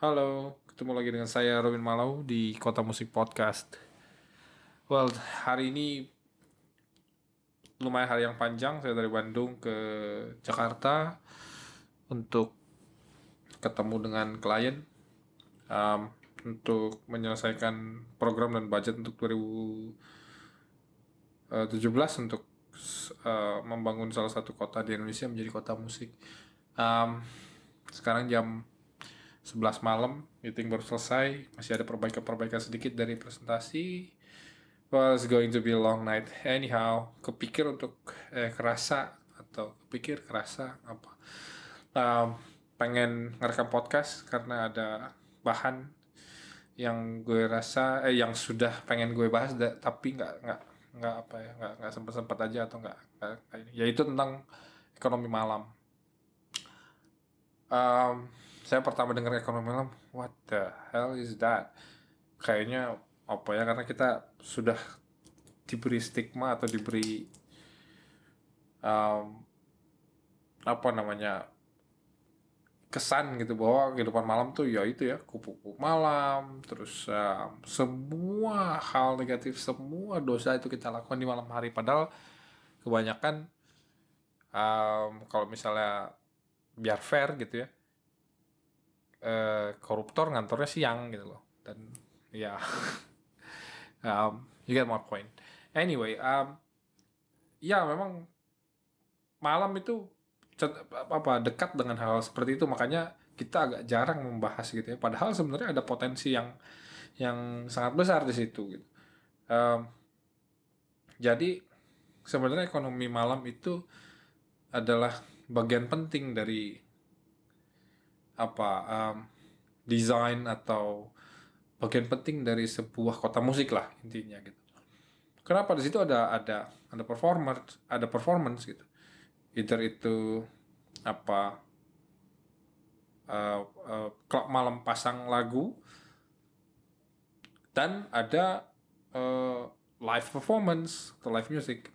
Halo, ketemu lagi dengan saya Robin Malau di Kota Musik Podcast. Well, hari ini lumayan hari yang panjang. Saya dari Bandung ke Jakarta untuk ketemu dengan klien um, untuk menyelesaikan program dan budget untuk 2017 untuk uh, membangun salah satu kota di Indonesia menjadi kota musik. Um, sekarang jam 11 malam meeting baru selesai masih ada perbaikan-perbaikan sedikit dari presentasi. Well it's going to be a long night. Anyhow kepikir untuk eh kerasa atau kepikir kerasa apa? Um, pengen ngerekam podcast karena ada bahan yang gue rasa eh yang sudah pengen gue bahas tapi nggak nggak nggak apa ya nggak nggak sempat sempat aja atau nggak nggak ini. Yaitu tentang ekonomi malam. Um, saya pertama dengar ekonomi malam what the hell is that? Kayaknya apa ya karena kita sudah diberi stigma atau diberi um, apa namanya kesan gitu bahwa kehidupan malam tuh ya itu ya kupu-kupu malam terus um, semua hal negatif semua dosa itu kita lakukan di malam hari. Padahal kebanyakan um, kalau misalnya biar fair gitu ya uh, koruptor ngantornya siang gitu loh. Dan ya um, you get my point. Anyway um, ya memang malam itu apa dekat dengan hal, hal seperti itu. Makanya kita agak jarang membahas gitu ya. Padahal sebenarnya ada potensi yang yang sangat besar di situ gitu. Um, jadi sebenarnya ekonomi malam itu adalah bagian penting dari apa um, desain atau bagian penting dari sebuah kota musik lah intinya gitu. Kenapa di situ ada ada ada performer, ada performance gitu. Either itu apa uh, uh, malam pasang lagu dan ada uh, live performance atau live music.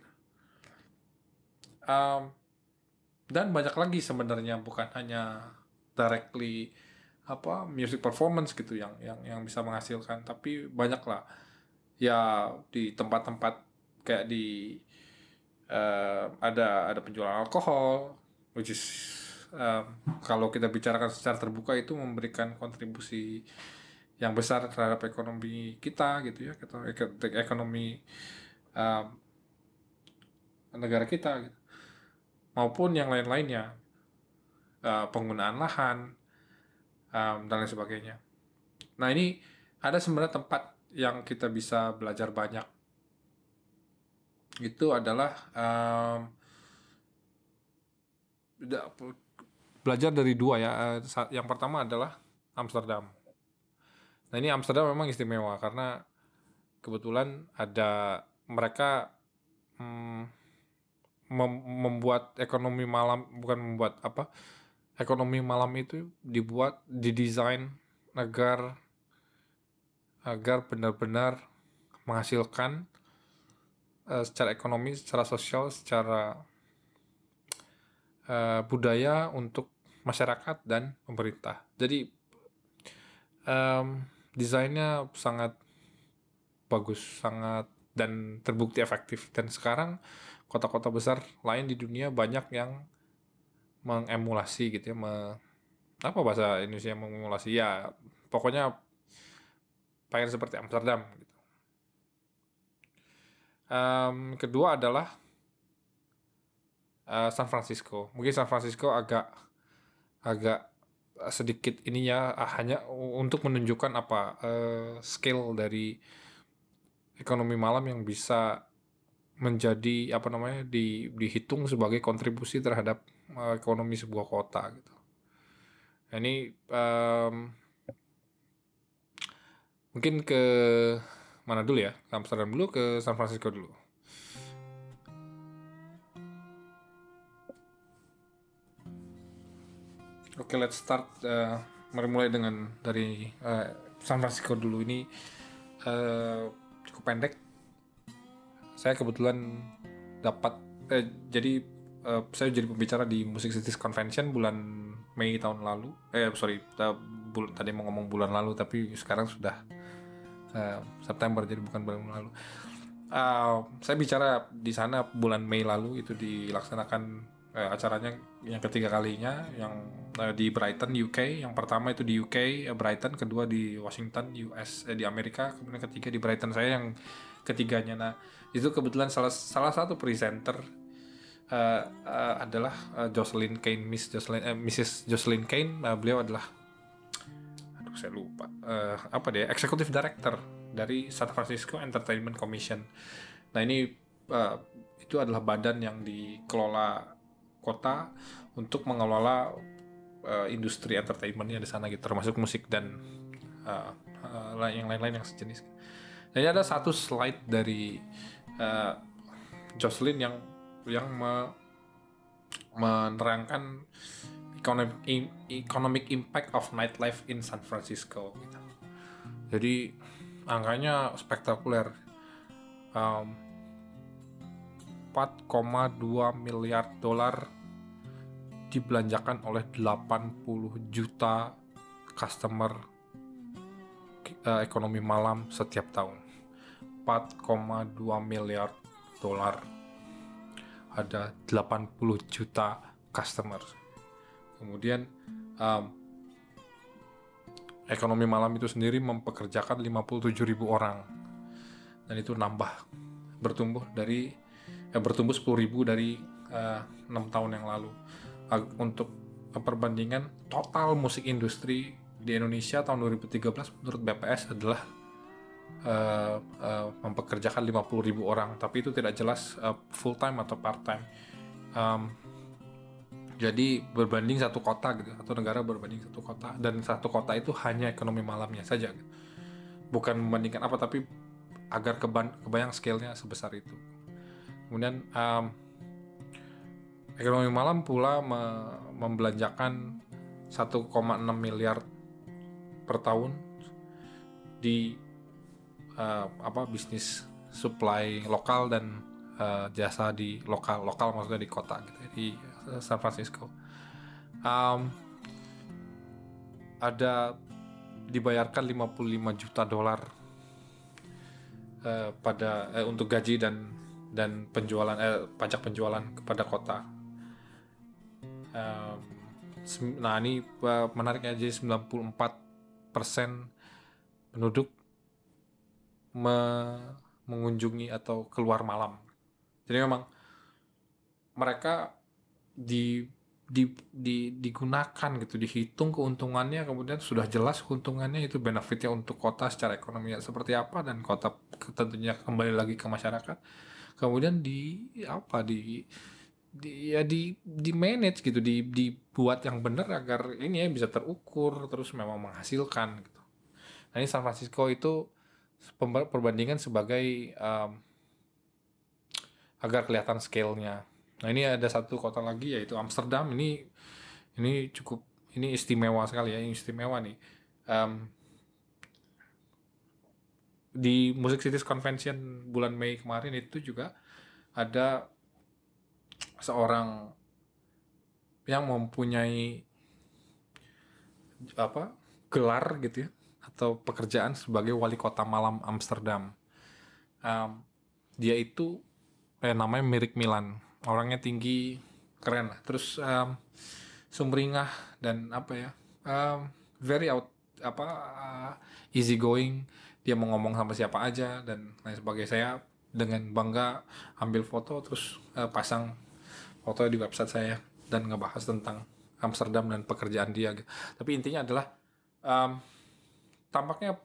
Um, dan banyak lagi sebenarnya bukan hanya directly apa music performance gitu yang yang yang bisa menghasilkan. Tapi banyak lah ya di tempat-tempat kayak di uh, ada ada penjualan alkohol which is um, kalau kita bicarakan secara terbuka itu memberikan kontribusi yang besar terhadap ekonomi kita gitu ya atau ekonomi um, negara kita gitu. Maupun yang lain-lainnya uh, penggunaan lahan um, dan lain sebagainya. Nah ini ada sebenarnya tempat yang kita bisa belajar banyak. Itu adalah um, belajar dari dua ya. Uh, yang pertama adalah Amsterdam. Nah ini Amsterdam memang istimewa karena kebetulan ada mereka mem membuat ekonomi malam bukan membuat apa ekonomi malam itu dibuat didesain agar agar benar-benar menghasilkan uh, secara ekonomi, secara sosial, secara uh, budaya untuk masyarakat dan pemerintah. Jadi um, desainnya sangat bagus, sangat dan terbukti efektif. Dan sekarang kota-kota besar lain di dunia banyak yang mengemulasi gitu ya, me, apa bahasa Indonesia mengemulasi ya, pokoknya pengen seperti Amsterdam gitu. Um, kedua adalah uh, San Francisco. Mungkin San Francisco agak agak sedikit ininya uh, hanya untuk menunjukkan apa uh, scale dari ekonomi malam yang bisa menjadi apa namanya di, dihitung sebagai kontribusi terhadap uh, ekonomi sebuah kota gitu. Ini um, mungkin ke mana dulu ya? Ke Amsterdam dulu ke San Francisco dulu. Oke, okay, let's start uh, mulai dengan dari uh, San Francisco dulu ini uh, cukup pendek saya kebetulan dapat eh, jadi uh, saya jadi pembicara di Music Cities Convention bulan Mei tahun lalu. Eh sorry, tadi mau ngomong bulan lalu tapi sekarang sudah uh, September jadi bukan bulan lalu. Uh, saya bicara di sana bulan Mei lalu itu dilaksanakan uh, acaranya yang ketiga kalinya yang uh, di Brighton UK. Yang pertama itu di UK uh, Brighton, kedua di Washington US eh, di Amerika, kemudian ketiga di Brighton saya yang ketiganya. Nah itu kebetulan salah salah satu presenter uh, uh, adalah uh, Jocelyn Kane, Miss Jocelyn, uh, Mrs. Jocelyn Kane. Uh, beliau adalah, aduh saya lupa, uh, apa deh, Executive Director dari San Francisco Entertainment Commission. Nah ini uh, itu adalah badan yang dikelola kota untuk mengelola uh, industri entertainmentnya di sana gitu, termasuk musik dan uh, uh, yang lain-lain yang sejenis. Nah ini ada satu slide dari uh, Jocelyn yang yang me, menerangkan economic impact of nightlife in San Francisco gitu. Jadi angkanya spektakuler. Um, 4,2 miliar dolar dibelanjakan oleh 80 juta customer uh, ekonomi malam setiap tahun. 4,2 miliar dolar ada 80 juta customer. Kemudian um, ekonomi malam itu sendiri mempekerjakan 57 ribu orang. Dan itu nambah bertumbuh dari eh, bertumbuh 10 ribu dari uh, eh, 6 tahun yang lalu. Uh, untuk perbandingan total musik industri di Indonesia tahun 2013 menurut BPS adalah uh, uh, mempekerjakan 50 ribu orang, tapi itu tidak jelas uh, full time atau part time. Um, jadi berbanding satu kota gitu, satu negara berbanding satu kota dan satu kota itu hanya ekonomi malamnya saja, gitu. bukan membandingkan apa, tapi agar keban kebayang scale-nya sebesar itu. Kemudian um, ekonomi malam pula me membelanjakan 1,6 miliar per tahun di uh, apa bisnis supply lokal dan uh, jasa di lokal lokal maksudnya di kota gitu di uh, San Francisco. Um, ada dibayarkan 55 juta dolar uh, pada uh, untuk gaji dan dan penjualan eh, pajak penjualan kepada kota. Nah ini uh, menariknya jadi 94 persen penduduk me mengunjungi atau keluar malam. Jadi memang mereka di di, di digunakan gitu dihitung keuntungannya kemudian sudah jelas keuntungannya itu benefitnya untuk kota secara ekonomi seperti apa dan kota tentunya kembali lagi ke masyarakat kemudian di apa di di ya di di manage gitu di dibuat yang benar agar ini ya bisa terukur terus memang menghasilkan gitu nah ini San Francisco itu perbandingan sebagai um, agar kelihatan scale-nya. Nah ini ada satu kota lagi yaitu Amsterdam. Ini ini cukup ini istimewa sekali ya, ini istimewa nih. Um, di Music Cities Convention bulan Mei kemarin itu juga ada seorang yang mempunyai apa gelar gitu ya atau pekerjaan sebagai wali kota malam Amsterdam. Um, dia itu eh, namanya Mirik Milan, orangnya tinggi, keren lah. Terus um, sumringah dan apa ya, um, very out apa uh, easy going. Dia mau ngomong sama siapa aja dan lain sebagainya. Saya dengan bangga ambil foto terus uh, pasang foto di website saya dan ngebahas tentang Amsterdam dan pekerjaan dia. Tapi intinya adalah um, tampaknya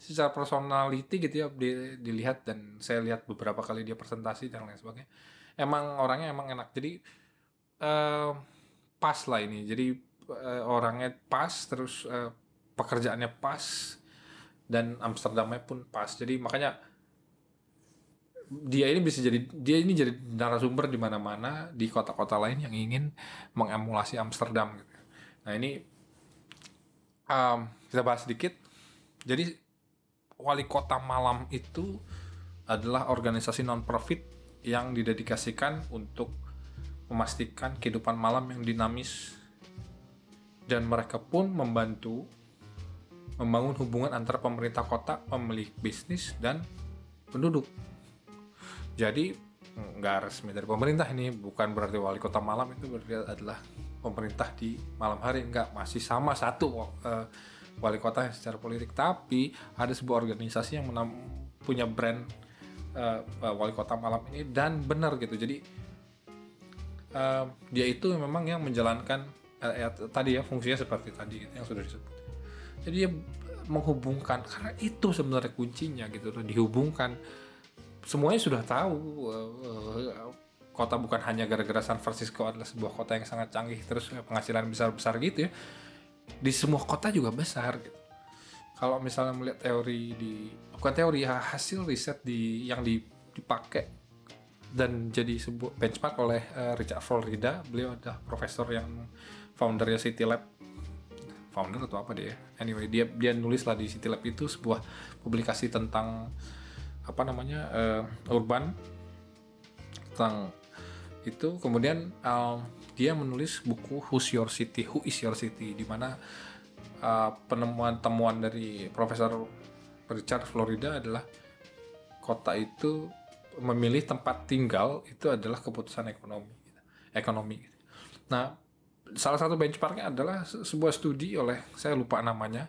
secara personality gitu ya di, dilihat dan saya lihat beberapa kali dia presentasi dan lain sebagainya emang orangnya emang enak. Jadi uh, pas lah ini. Jadi uh, orangnya pas terus uh, pekerjaannya pas dan Amsterdamnya pun pas. Jadi makanya dia ini bisa jadi dia ini jadi narasumber di mana-mana di kota-kota lain yang ingin mengemulasi Amsterdam gitu. Nah ini um, kita bahas sedikit jadi wali kota malam itu adalah organisasi non profit yang didedikasikan untuk memastikan kehidupan malam yang dinamis dan mereka pun membantu membangun hubungan antara pemerintah kota, pemilik bisnis dan penduduk. Jadi nggak resmi dari pemerintah ini bukan berarti wali kota malam itu berarti adalah pemerintah di malam hari nggak masih sama satu uh, wali kota secara politik tapi ada sebuah organisasi yang menam, punya brand uh, uh, wali kota malam ini dan benar gitu. Jadi uh, dia itu memang yang menjalankan uh, ya, tadi ya fungsinya seperti tadi gitu, yang sudah disebut. Jadi dia menghubungkan karena itu sebenarnya kuncinya gitu dihubungkan. Semuanya sudah tahu uh, kota bukan hanya gara-gara San Francisco adalah sebuah kota yang sangat canggih terus penghasilan besar-besar gitu ya di semua kota juga besar gitu. Kalau misalnya melihat teori di bukan teori ya hasil riset di yang dipakai dan jadi sebuah benchmark oleh uh, Richard Florida beliau adalah profesor yang foundernya City Lab. Founder atau apa dia? Anyway dia dia nulis lah di City Lab itu sebuah publikasi tentang apa namanya uh, urban tentang itu kemudian um, dia menulis buku Who's Your City? Who is Your City? Di mana uh, penemuan temuan dari Profesor Richard Florida adalah kota itu memilih tempat tinggal itu adalah keputusan ekonomi ekonomi. Nah salah satu benchmarknya adalah sebuah studi oleh saya lupa namanya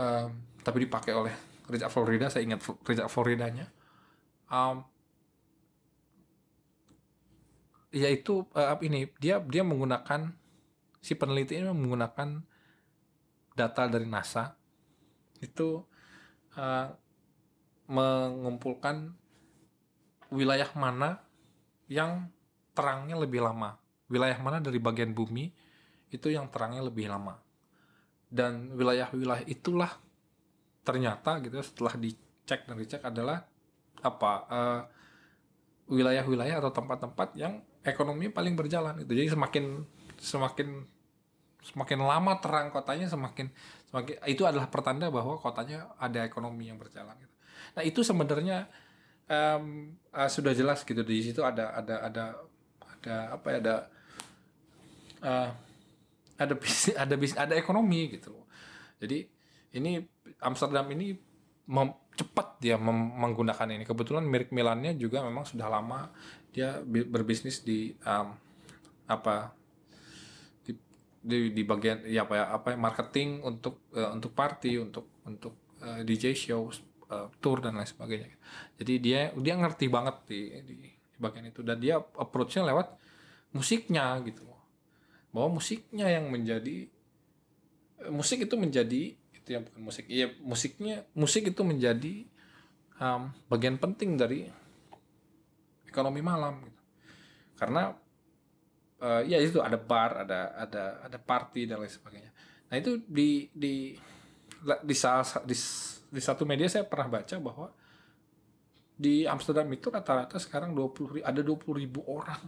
um, tapi dipakai oleh Richard Florida saya ingat Richard Floridanya. Um, yaitu uh, ini dia dia menggunakan si peneliti ini menggunakan data dari NASA. Itu uh, mengumpulkan wilayah mana yang terangnya lebih lama. Wilayah mana dari bagian bumi itu yang terangnya lebih lama. Dan wilayah-wilayah itulah ternyata gitu setelah dicek dan dicek adalah apa uh, wilayah-wilayah atau tempat-tempat yang ekonomi paling berjalan itu. Jadi semakin semakin semakin lama terang kotanya semakin semakin itu adalah pertanda bahwa kotanya ada ekonomi yang berjalan gitu. Nah itu sebenarnya um, uh, sudah jelas gitu. Di situ ada ada ada ada apa ya ada uh, ada bisnis ada bisnis ada ekonomi gitu jadi ini Amsterdam ini mem, cepat dia menggunakan ini. Kebetulan mirip Milannya juga memang sudah lama dia berbisnis di um, apa di, di di bagian ya apa ya apa ya, marketing untuk uh, untuk party untuk untuk uh, DJ show uh, tour dan lain sebagainya. Jadi dia dia ngerti banget di, di di bagian itu. Dan dia approachnya lewat musiknya gitu. Bahwa musiknya yang menjadi eh, musik itu menjadi itu yang bukan musik iya musiknya musik itu menjadi um, bagian penting dari ekonomi malam gitu. karena uh, ya itu ada bar ada ada ada party dan lain sebagainya nah itu di di di, salah, di, di satu media saya pernah baca bahwa di Amsterdam itu rata-rata sekarang 20 ada 20 ribu orang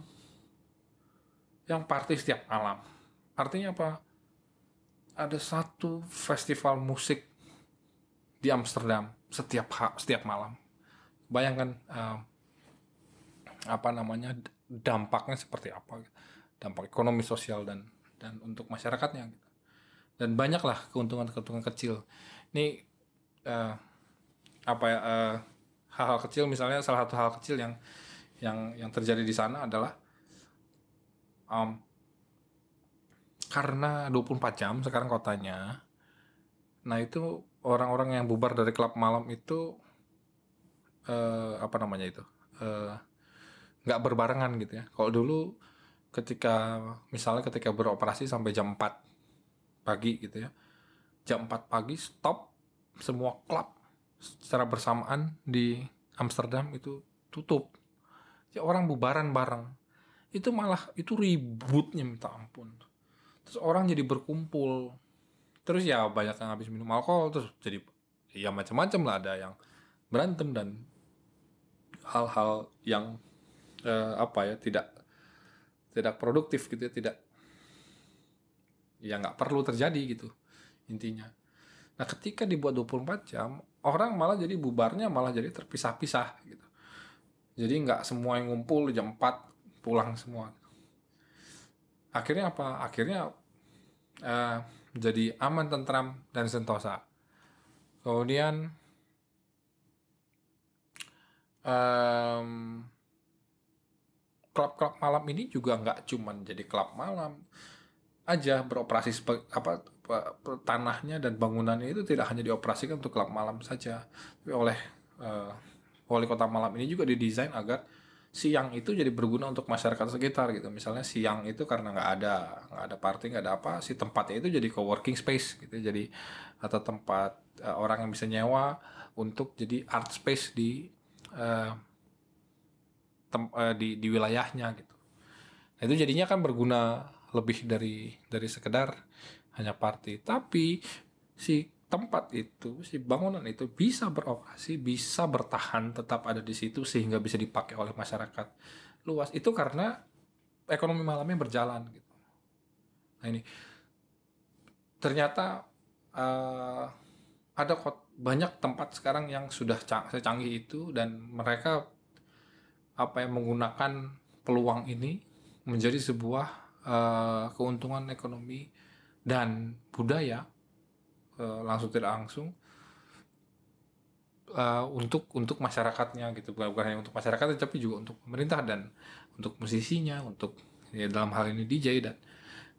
yang party setiap malam. Artinya apa? Ada satu festival musik di Amsterdam setiap setiap malam. Bayangkan uh, apa namanya dampaknya seperti apa? Dampak ekonomi sosial dan dan untuk masyarakatnya. Gitu. Dan banyaklah keuntungan-keuntungan kecil. Ini uh, apa ya? Uh, hal-hal kecil misalnya salah satu hal kecil yang yang yang terjadi di sana adalah um, karena 24 jam sekarang kotanya. Nah itu orang-orang yang bubar dari klub malam itu uh, apa namanya itu uh, nggak berbarengan gitu ya. Kalau dulu ketika misalnya ketika beroperasi sampai jam 4 pagi gitu ya jam 4 pagi stop semua klub secara bersamaan di Amsterdam itu tutup. Ya orang bubaran bareng. Itu malah itu ributnya minta ampun terus orang jadi berkumpul. Terus ya banyak yang habis minum alkohol terus jadi ya macam-macam lah ada yang berantem dan hal-hal yang eh, apa ya tidak tidak produktif gitu ya tidak ya nggak perlu terjadi gitu intinya. Nah ketika dibuat 24 jam orang malah jadi bubarnya malah jadi terpisah-pisah gitu. Jadi nggak semua yang ngumpul jam 4 pulang semua. Akhirnya apa? Akhirnya uh, jadi aman tentram dan sentosa. Kemudian um, klub-klub malam ini juga nggak cuman jadi klub malam aja beroperasi apa tanahnya dan bangunannya itu tidak hanya dioperasikan untuk klub malam saja tapi oleh uh, wali kota malam ini juga didesain agar siang itu jadi berguna untuk masyarakat sekitar gitu. Misalnya siang itu karena nggak ada nggak ada party nggak ada apa si tempatnya itu jadi co-working space gitu. Jadi atau tempat uh, orang yang bisa nyewa untuk jadi art space di uh, tem, uh, di di wilayahnya gitu. Nah, itu jadinya kan berguna lebih dari dari sekedar hanya party. Tapi si tempat itu si bangunan itu bisa beroperasi bisa bertahan tetap ada di situ sehingga bisa dipakai oleh masyarakat luas. Itu karena ekonomi malamnya berjalan gitu. Nah ini. Ternyata uh, ada kok banyak tempat sekarang yang sudah secanggih itu dan mereka apa yang menggunakan peluang ini menjadi sebuah uh, keuntungan ekonomi dan budaya uh, langsung tidak langsung uh, untuk untuk masyarakatnya gitu. Bukan hanya untuk masyarakat tapi juga untuk pemerintah dan untuk musisinya untuk ya dalam hal ini DJ dan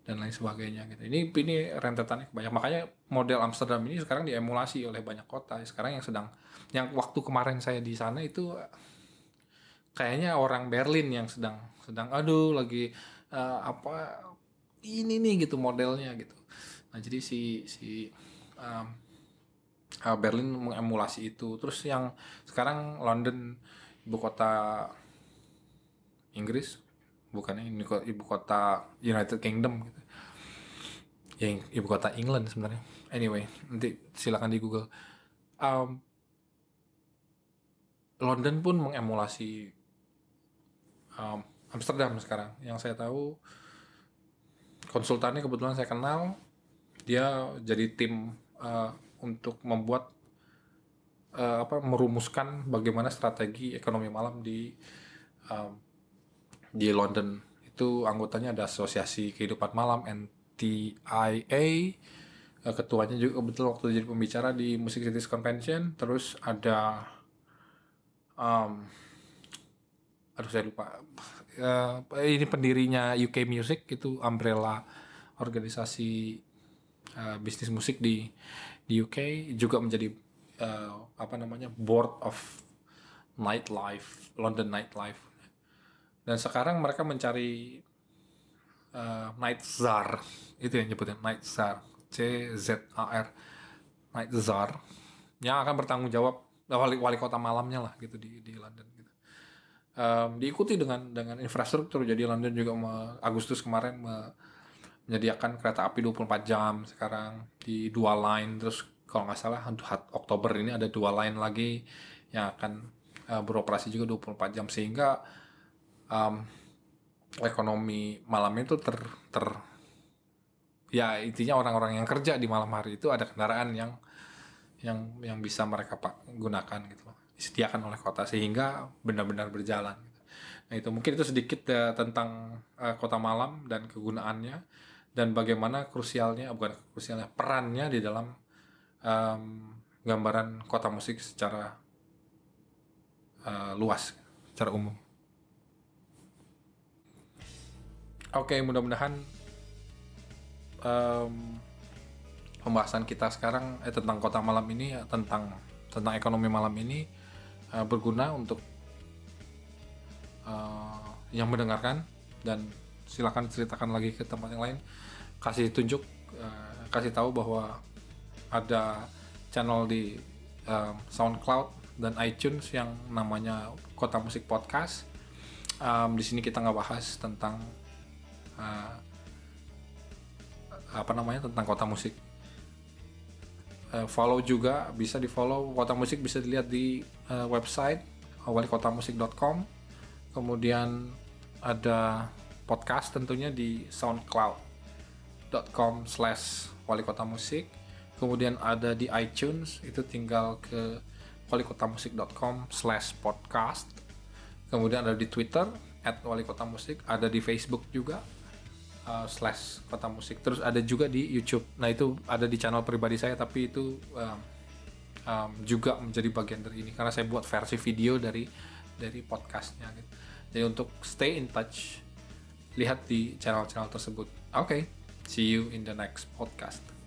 dan lain sebagainya gitu. Ini ini rentetannya banyak. Makanya model Amsterdam ini sekarang diemulasi oleh banyak kota. Sekarang yang sedang yang waktu kemarin saya di sana itu kayaknya orang Berlin yang sedang sedang aduh lagi uh, apa ini nih gitu modelnya gitu. Nah jadi si si uh, Berlin mengemulasi itu. Terus yang sekarang London ibu kota Inggris bukan ini ibu kota United Kingdom gitu. Yang ibu kota England sebenarnya. Anyway nanti silakan di Google. Um, London pun mengemulasi um, Amsterdam sekarang. Yang saya tahu konsultannya kebetulan saya kenal dia jadi tim uh, untuk membuat uh, apa merumuskan bagaimana strategi ekonomi malam di um, di London. Itu anggotanya ada asosiasi kehidupan malam NTIA uh, ketuanya juga betul waktu jadi pembicara di Music Cities Convention. Terus ada um, aduh saya lupa. Uh, ini pendirinya UK Music itu umbrella organisasi uh, bisnis musik di di UK juga menjadi uh, apa namanya board of nightlife London nightlife. Dan sekarang mereka mencari uh, night czar. Itu yang nyebutnya night czar. C Z A R. Night czar. Yang akan bertanggung jawab wali wali kota malamnya lah gitu di di London gitu. Um, diikuti dengan dengan infrastruktur. Jadi London juga me, Agustus kemarin me, menyediakan kereta api 24 jam sekarang di dua line terus kalau nggak salah untuk Oktober ini ada dua line lagi yang akan uh, beroperasi juga 24 jam sehingga um, ekonomi malam itu ter ter ya intinya orang-orang yang kerja di malam hari itu ada kendaraan yang yang yang bisa mereka pak gunakan gitu disediakan oleh kota sehingga benar-benar berjalan. Gitu. Nah itu mungkin itu sedikit uh, tentang uh, kota malam dan kegunaannya dan bagaimana krusialnya bukan krusialnya perannya di dalam um, gambaran kota musik secara uh, luas, secara umum. Oke, okay, mudah-mudahan um, pembahasan kita sekarang eh, tentang kota malam ini tentang tentang ekonomi malam ini uh, berguna untuk uh, yang mendengarkan dan silakan ceritakan lagi ke tempat yang lain. Kasih tunjuk uh, kasih tahu bahwa ada channel di uh, SoundCloud dan iTunes yang namanya Kota Musik Podcast. Um, di sini kita nggak bahas tentang uh, apa namanya tentang kota musik. Follow juga bisa di follow kota musik bisa dilihat di uh, website walikotamusik.com kemudian ada podcast tentunya di soundcloud.com slash wali kota musik kemudian ada di iTunes itu tinggal ke wali kota musik.com slash podcast. Kemudian ada di Twitter at wali kota musik ada di Facebook juga uh, slash kota musik terus ada juga di YouTube. Nah itu ada di channel pribadi saya tapi itu um, um, juga menjadi bagian dari ini. Karena saya buat versi video dari dari podcastnya gitu. Jadi untuk stay in touch lihat di channel-channel tersebut. Oke, okay, see you in the next podcast.